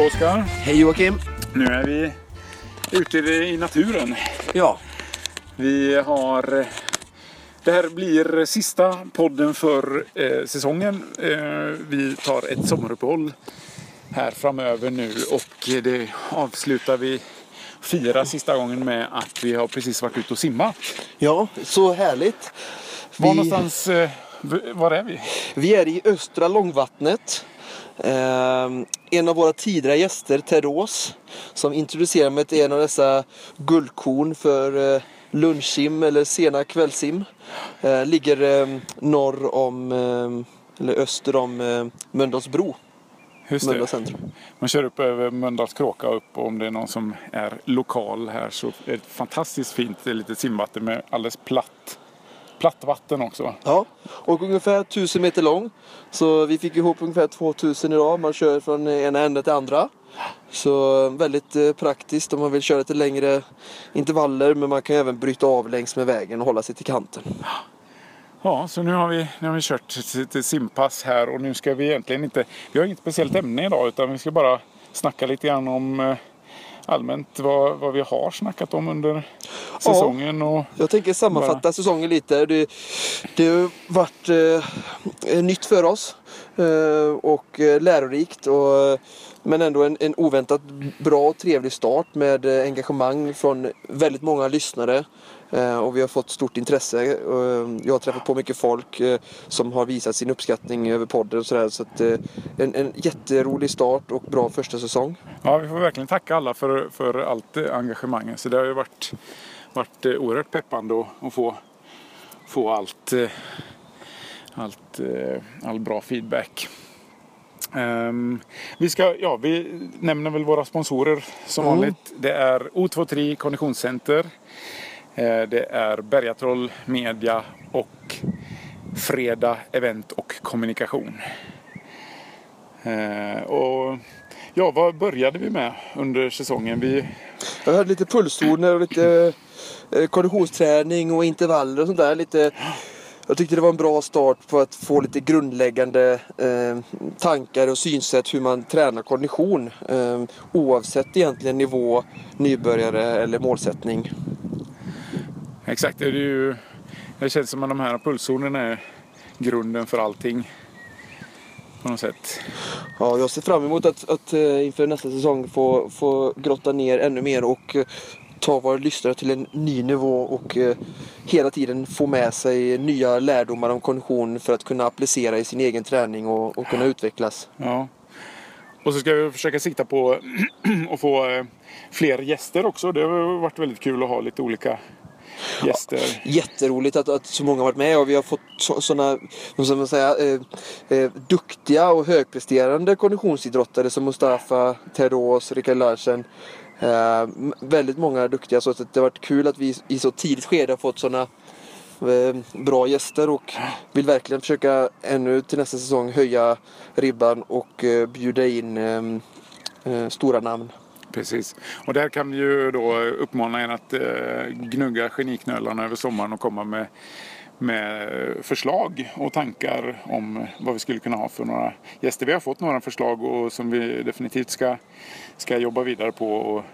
Hallå Oskar! Hej Joakim! Nu är vi ute i naturen. Ja, Vi har... Det här blir sista podden för eh, säsongen. Eh, vi tar ett sommaruppehåll här framöver nu och det avslutar vi fira sista gången med att vi har precis varit ute och simmat. ja så härligt. Var Vi, någonstans... Eh, var är vi? vi är i östra Långvattnet. Ehm, en av våra tidigare gäster, Ted Rås, som introducerar mig till en av dessa guldkorn för eh, lunchsim eller sena kvällsim. Eh, ligger eh, norr om, eh, eller öster om eh, Mölndalsbro, Just centrum. Man kör upp över Mölndals kråka upp och om det är någon som är lokal här så är det ett fantastiskt fint det är lite simvatten med alldeles platt, platt vatten också. Ja, och ungefär 1000 meter lång. Så vi fick ihop ungefär 2000 idag. Man kör från ena änden till andra. Så väldigt eh, praktiskt om man vill köra lite längre intervaller. Men man kan även bryta av längs med vägen och hålla sig till kanten. Ja, så nu har vi, nu har vi kört till simpass här och nu ska vi egentligen inte, vi har inget speciellt ämne idag utan vi ska bara snacka lite grann om eh, allmänt vad, vad vi har snackat om under säsongen. Och, Jag tänker sammanfatta säsongen lite. Det, det har varit eh, nytt för oss eh, och eh, lärorikt. Och, eh, men ändå en, en oväntat bra och trevlig start med eh, engagemang från väldigt många lyssnare. Eh, och vi har fått stort intresse. Eh, jag har träffat på mycket folk eh, som har visat sin uppskattning över podden och sådär. Så att, en, en jätterolig start och bra första säsong. ja, vi får verkligen tacka alla för, för allt engagemanget. Så det har ju varit, varit oerhört peppande att, få, få allt, allt, all bra feedback. Ehm, vi, ska, ja, vi nämner väl våra sponsorer som Mm. vanligt. Det är O23 Konditionscenter. Eh, det är Bergatroll Media och Fredag Event och Kommunikation. Eh, och ja, vad började vi med under säsongen? Vi, Jag hade lite pulszoner och lite eh, konditionsträning och intervaller och sånt där. Lite, jag tyckte det var en bra start på att få lite grundläggande eh, tankar och synsätt hur man tränar kondition. Eh, oavsett egentligen nivå, nybörjare eller målsättning exakt, det, är ju, det känns som att de här pulszonerna är grunden för allting. På något sätt. Ja, jag ser fram emot att, att eh, inför nästa säsong få, få grotta ner ännu mer och eh, ta våra lyssnare till en ny nivå och eh, hela tiden få med sig nya lärdomar om kondition för att kunna applicera i sin egen träning och, och kunna utvecklas. Ja. Och så ska vi försöka sikta på att få eh, fler gäster också. Det har varit väldigt kul att ha lite olika gäster. Jätteroligt att, att så många har varit med och vi har fått sådana man säga, eh, eh, duktiga och högpresterande konditionsidrottare som Mustafa, Teros, Rickard Larsen. Eh, väldigt många duktiga så att det har varit kul att vi i så tidigt skede har fått sådana eh, bra gäster och vill verkligen försöka ännu till nästa säsong höja ribban och eh, bjuda in eh, stora namn. Precis. Och där kan vi ju då uppmana er att eh, gnugga geniknölarna över sommaren och komma med, med förslag och tankar om vad vi skulle kunna ha för några gäster. Vi har fått några förslag och som vi definitivt ska, ska jobba vidare på och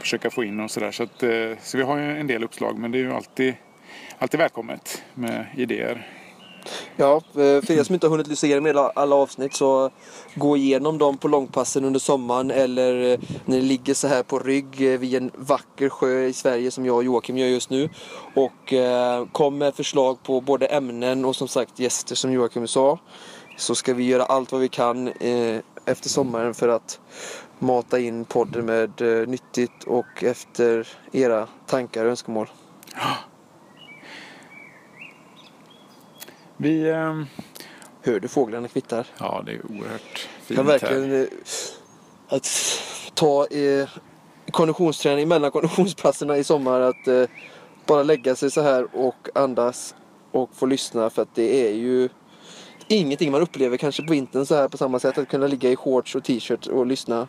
försöka få in och sådär. Så, att, eh, så vi har ju en del uppslag men det är ju alltid, alltid välkommet med idéer. Ja, eh, för er som inte har hunnit lyssna igenom alla avsnitt så gå igenom dem på långpassen under sommaren eller eh, när ni ligger så här på rygg eh, vid en vacker sjö i Sverige som jag och Joakim gör just nu. Och kom med förslag på både ämnen och som sagt gäster som Joakim sa. Så ska vi göra allt vad vi kan efter sommaren för att mata in podden med nyttigt och efter era tankar och önskemål. Vi, eh, Hör du fåglarna kvittar? ja det är oerhört fint kan här. verkligen eh, att ta eh, konditionsträning mellan konditionspasserna i sommar att eh, bara lägga sig så här och andas och få lyssna för att det är ju ingenting man upplever kanske på vintern så här på samma sätt att kunna ligga i shorts och t-shirt och lyssna.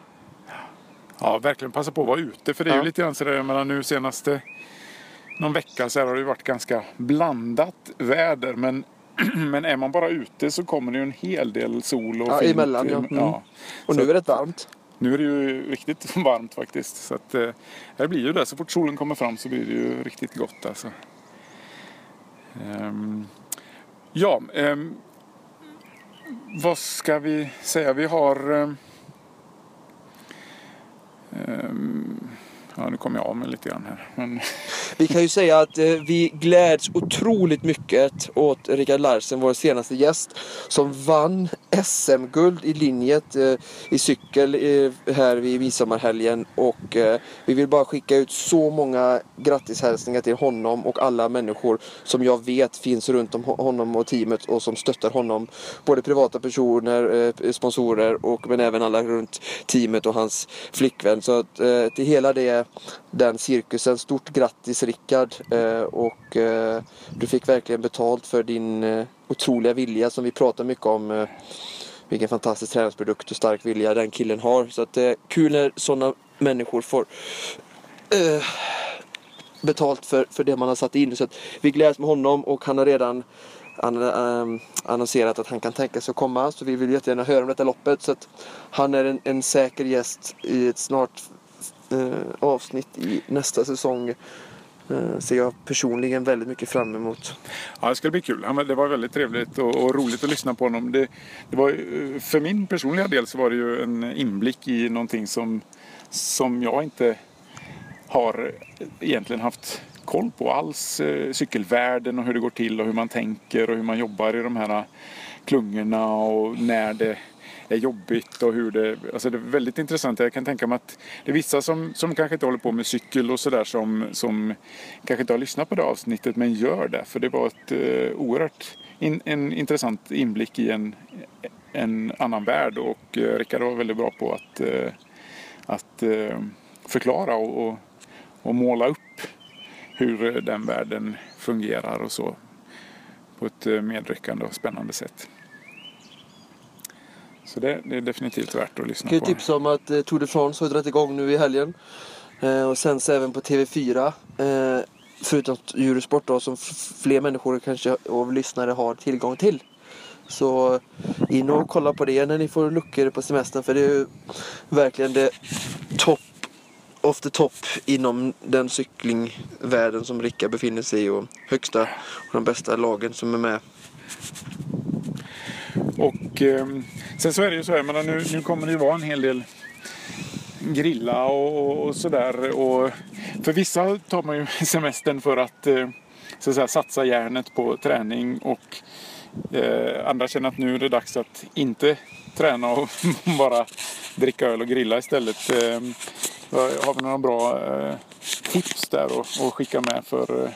Ja, verkligen passa på att vara ute. För det är Ja. ju lite grann sådär, jag menar nu senaste någon vecka så här har det varit ganska blandat väder. Men, men är man bara ute så kommer det ju en hel del sol och Ja, fint. emellan, ja. Mm. ja. Och nu är det varmt. nu är det ju riktigt varmt faktiskt. Så att, eh, det blir ju det. Så fort solen kommer fram så blir det ju riktigt gott alltså. Ehm, ja, ehm, vad ska vi säga? Vi har ehm, ehm Ja, nu kommer jag av mig lite grann här. Men... Vi kan ju säga att eh, vi gläds otroligt mycket åt Rickard Larsen, vår senaste gäst, som vann SM-guld i linjet eh, i cykel eh, här vid midsommarhelgen. Och eh, vi vill bara skicka ut så många grattishälsningar till honom och alla människor som jag vet finns runt om honom och teamet och som stöttar honom. Både privata personer, eh, sponsorer och men även alla runt teamet och hans flickvän. Så att, eh, till hela det den cirkusen. Stort grattis Rickard! Eh, och eh, du fick verkligen betalt för din eh, otroliga vilja som vi pratar mycket om. Vilken fantastisk träningsprodukt och stark vilja den killen har. Så att det är kul när sådana människor får betalt för, för det man har satt in. Så att vi gläds med honom och han har redan han, um, annonserat att han kan tänka sig att komma. Så vi vill jättegärna höra om detta loppet. Så att han är en, en säker gäst i ett snart Eh, avsnitt i nästa säsong eh, ser jag personligen väldigt mycket fram emot. Ja, det ska bli kul. Det var väldigt trevligt och, och roligt att lyssna på honom. Det, det, var, eh, för min personliga del så var det ju en inblick i någonting som, som jag inte har eh, egentligen haft koll på alls. Eh, cykelvärlden och hur det går till och hur man tänker och hur man jobbar i de här klungorna och när det är jobbigt och hur det... Alltså det är väldigt intressant. Jag kan tänka mig att det är vissa som, som kanske inte håller på med cykel och sådär som, som kanske inte har lyssnat på det avsnittet men gör det. För det var ett eh, oerhört in, en intressant inblick i en, en annan värld och eh, Rickard var väldigt bra på att, eh, att eh, förklara och, och, och måla upp hur den världen fungerar och så på ett eh, medryckande och spännande sätt. Så det, det, är definitivt värt att lyssna på. Jag kan ju tipsa om att eh, Tour de France har dragit igång nu i helgen. Eh, och sänds även på TV4. Eh, förutom Eurosport då, som fler människor kanske och lyssnare har tillgång till. Så in och kolla på det när ni får luckor på semestern för det är ju verkligen det topp of the top inom den cyklingvärlden som Rickard befinner sig i och högsta och de bästa lagen som är med. Och eh, sen så är det ju så här, men nu, nu kommer det ju vara en hel del grilla och, och sådär. Och för vissa tar man ju semestern för att, eh, så att säga, satsa järnet på träning och eh, andra känner att nu är det dags att inte träna och bara dricka öl och grilla istället. Eh, har vi några bra eh, tips där att skicka med för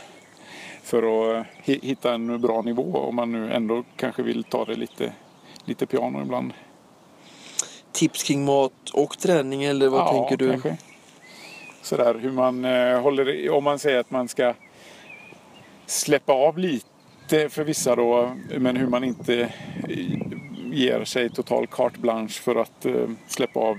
för att hitta en bra nivå om man nu ändå kanske vill ta det lite, lite piano ibland. Tips kring mat och träning eller vad ja, tänker du? Kanske. Sådär hur man eh, håller, om man säger att man ska släppa av lite för vissa då, men hur man inte ger sig total carte blanche för att eh, släppa av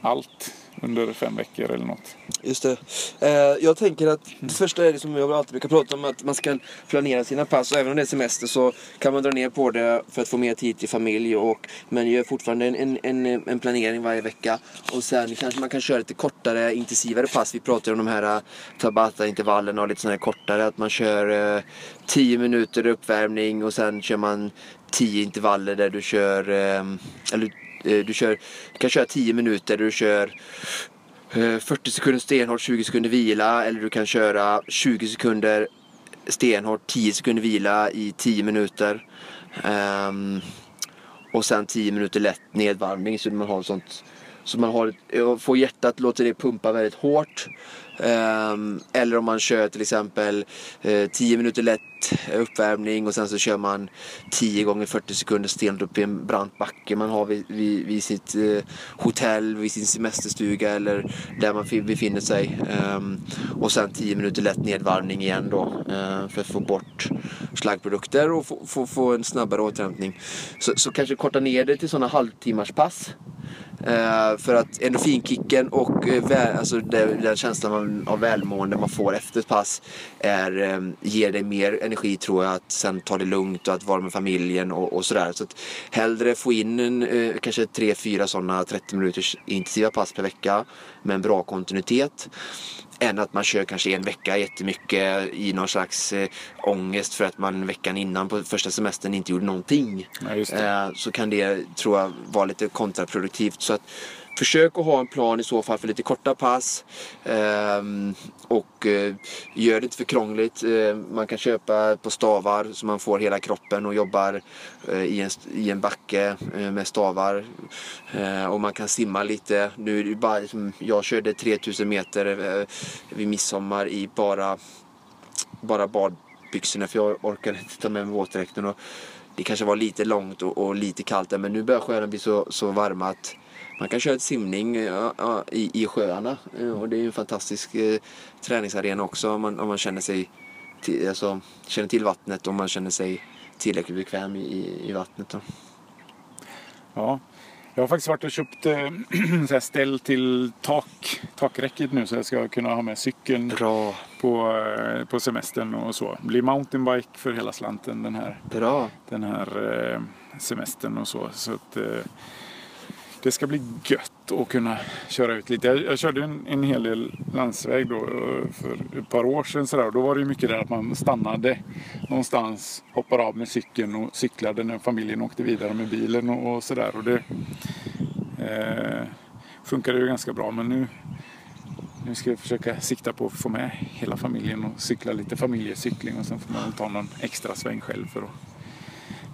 allt under fem veckor eller något. Just det. Eh, jag tänker att det första är det som jag alltid brukar prata om att man ska planera sina pass och även om det är semester så kan man dra ner på det för att få mer tid till familj och men gör fortfarande en, en, en planering varje vecka och sen kanske man kan köra lite kortare intensivare pass. Vi pratar om de här eh, Tabata-intervallerna och lite sådana här kortare att man kör eh, 10 minuter uppvärmning och sen kör man 10 intervaller där du kör eh, eller Eh, du, kör, du kan köra 10 minuter där du kör eh, 40 sekunder stenhårt, 20 sekunder vila eller du kan köra 20 sekunder stenhårt, 10 sekunder vila i 10 minuter. Um, och sen 10 minuter lätt nedvarvning så man har sånt så man har, eh, får hjärtat, låter det pumpa väldigt hårt. Um, eller om man kör till exempel eh, uh, 10 minuter lätt uppvärmning och sen så kör man 10 gånger 40 sekunder stenhårt upp i en brant backe man har vid, vid, vid sitt uh, hotell, vid sin semesterstuga eller där man befinner sig. Um, och sen 10 minuter lätt nedvarvning igen då uh, för att få bort slaggprodukter och få, få, få en snabbare återhämtning. Så, så kanske korta ner det till sådana halvtimmars pass Eh, för att endorfinkicken och eh, väl, alltså det, den känslan av välmående man får efter ett pass är, eh, ger dig mer energi tror jag att sen ta det lugnt och att vara med familjen och, och sådär. Så att hellre få in en, kanske tre, fyra sådana 30 minuters intensiva pass per vecka med en bra kontinuitet än att man kör kanske en vecka jättemycket i någon slags eh, ångest för att man veckan innan på första semestern inte gjorde någonting. Ja. Eh, så kan det, tror jag, vara lite kontraproduktivt. Så att Försök att ha en plan i så fall för lite korta pass. Ehm, och eh, gör det inte för krångligt. Eh, man kan köpa på stavar så man får hela kroppen och jobbar eh, i, en, i en backe eh, med stavar. Eh, och man kan simma lite. Nu är det bara, liksom, jag körde 3000 meter eh, vid midsommar i bara, bara badbyxorna för jag orkade inte ta med mig våtdräkten. Och det kanske var lite långt och, och lite kallt där men nu börjar sjöarna bli så, så varma att man kan köra ett simning ja, i, i sjöarna Eh, och det är en fantastisk eh, träningsarena också om man, om man känner sig till, alltså, känner till vattnet och man känner sig tillräckligt bekväm i, i, vattnet. Då. Ja. Jag har faktiskt varit och köpt eh, här ställ till tak, takräcket nu så jag ska kunna ha med cykeln Bra, på, eh, på semestern och så. Blir mountainbike för hela slanten den här, bra. den här eh, semestern och så. så att, eh, det ska bli gött att kunna köra ut lite. Jag, jag körde en, en hel del landsväg då eh, för ett par år sedan sådär. Då var det mycket där att man stannade någonstans, hoppade av med cykeln och cyklade när familjen åkte vidare med bilen och, och sådär. Och det eh, funkade ju ganska bra men nu nu ska jag försöka sikta på att få med hela familjen och cykla lite familjecykling och sen får man ta någon extra sväng själv för att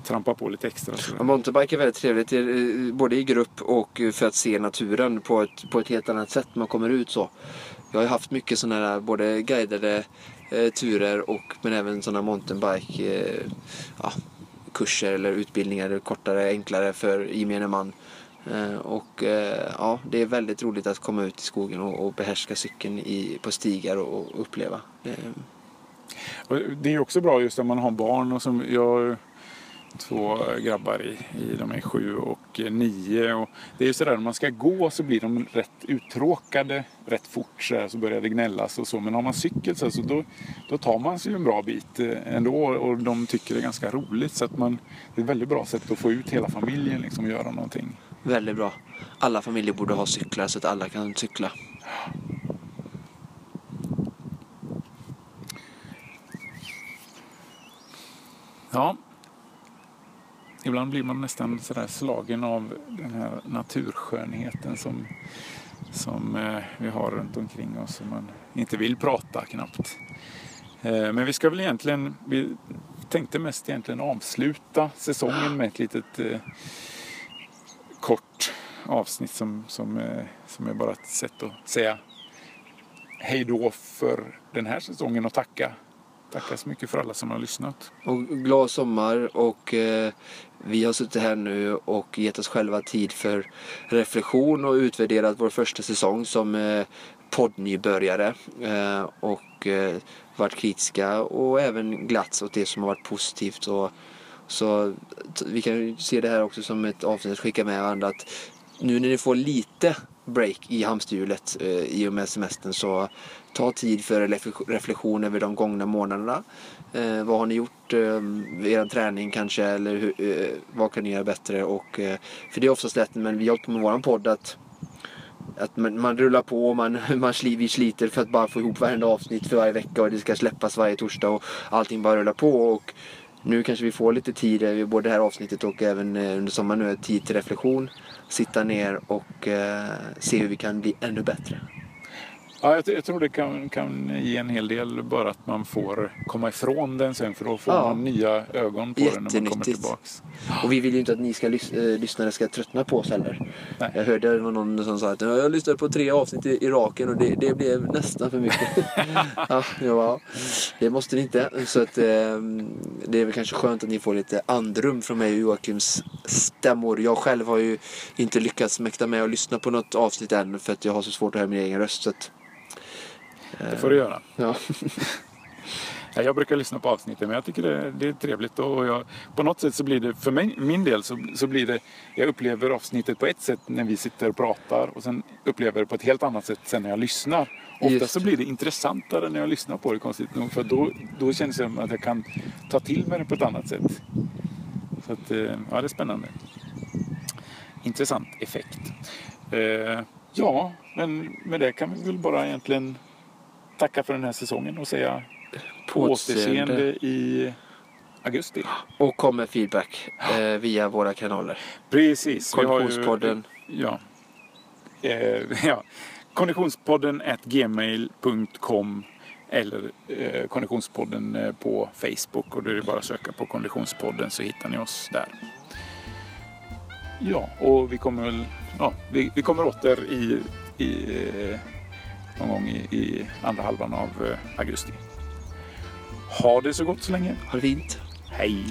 trampa på lite extra. mountainbike är väldigt trevligt eh, både i grupp och eh, för att se naturen på ett, på ett helt annat sätt när man kommer ut så. Jag har haft mycket sådana här både guidade eh, turer och men även sådana mountainbike eh, ja, kurser eller utbildningar, kortare, enklare för gemene man. Eh, och eh, ja, det är väldigt roligt att komma ut i skogen och, och behärska cykeln i, på stigar och, och uppleva. Det är också bra just om man har barn och som jag två grabbar i, i de är sju och nio. Och det är ju sådär när man ska gå så blir de rätt uttråkade rätt fort så, här, så börjar det gnällas och så. Men har man cykel så, här, så då, då tar man sig en bra bit eh, ändå och de tycker det är ganska roligt. Så att man, det är ett väldigt bra sätt att få ut hela familjen liksom och göra någonting. väldigt bra. Alla familjer borde ha cyklar så att alla kan cykla. Ja. Ibland blir man nästan sådär slagen av den här naturskönheten som, som eh, vi har runt omkring oss och man inte vill prata knappt. Eh, men vi ska väl egentligen, vi tänkte mest egentligen avsluta säsongen med ett litet eh, kort avsnitt som, som, eh, som är bara ett sätt att säga hej då för den här säsongen och tacka. Tacka så mycket för alla som har lyssnat. Och glad sommar och eh, vi har suttit här nu och gett oss själva tid för reflektion och utvärderat vår första säsong som eh, poddnybörjare eh, och eh, varit kritiska och även glatts åt det som har varit positivt. Och, så vi kan ju se det här också som ett avsnitt att skicka med varandra att nu när ni får lite break i hamsterhjulet eh, i och med semestern så ta tid för reflektion över de gångna månaderna. Eh, vad har ni gjort eh, er träning kanske eller hur, eh, vad kan ni göra bättre? Och, eh, för det är oftast lätt, men vi har hållit på med våran podd att att man, man rullar på och man, man sli, vi sliter för att bara få ihop varenda avsnitt för varje vecka och det ska släppas varje torsdag och allting bara rullar på. Och nu kanske vi får lite tid, eh, både det här avsnittet och även eh, under sommaren nu, tid till reflektion. Sitta ner och eh, se hur vi kan bli ännu bättre. Ja, jag, jag tror det kan, kan ge en hel del bara att man får komma ifrån den sen för då får Ja. man nya ögon på den när man kommer tillbaks. Och vi vill ju inte att ni ska lys- eh, lyssnare ska tröttna på oss heller. Nej. Jag hörde det var någon som sa att "Ja, jag lyssnade på tre avsnitt i, i raken och det, det blev nästan för mycket. ja, ja, det måste ni inte. Så att, eh, det är väl kanske skönt att ni får lite andrum från mig och Joakims stämmor. Jag själv har ju inte lyckats mäkta med att lyssna på något avsnitt än för att jag har så svårt att höra min egen röst. Så att, Det får du göra. ja. Ja, jag brukar lyssna på avsnitten men jag tycker det, det är trevligt och jag, på något sätt så blir det, för mig, min del så, så blir det, jag upplever avsnittet på ett sätt när vi sitter och pratar och sen upplever det på ett helt annat sätt sen när jag lyssnar. Ofta så blir det intressantare när jag lyssnar på det konstigt nog för då, då känns det som att jag kan ta till mig det på ett annat sätt. Så att, eh, ja det är spännande. Intressant effekt. Eh, ja, men med det kan vi väl bara egentligen tacka för den här säsongen och säga på återseende i augusti. Och kom med feedback eh, via våra kanaler. Precis. har ju- Konditionspodden. Ja. Eh, ja. Konditionspodden gmail.com eller eh, Konditionspodden eh, på Facebook och då är det bara att söka på Konditionspodden så hittar ni oss där. Ja, och vi kommer väl, ja, vi, vi kommer åter i, i eh, någon gång i, i andra halvan av eh, augusti. Ha det så gott så länge. Ha det fint. Hej!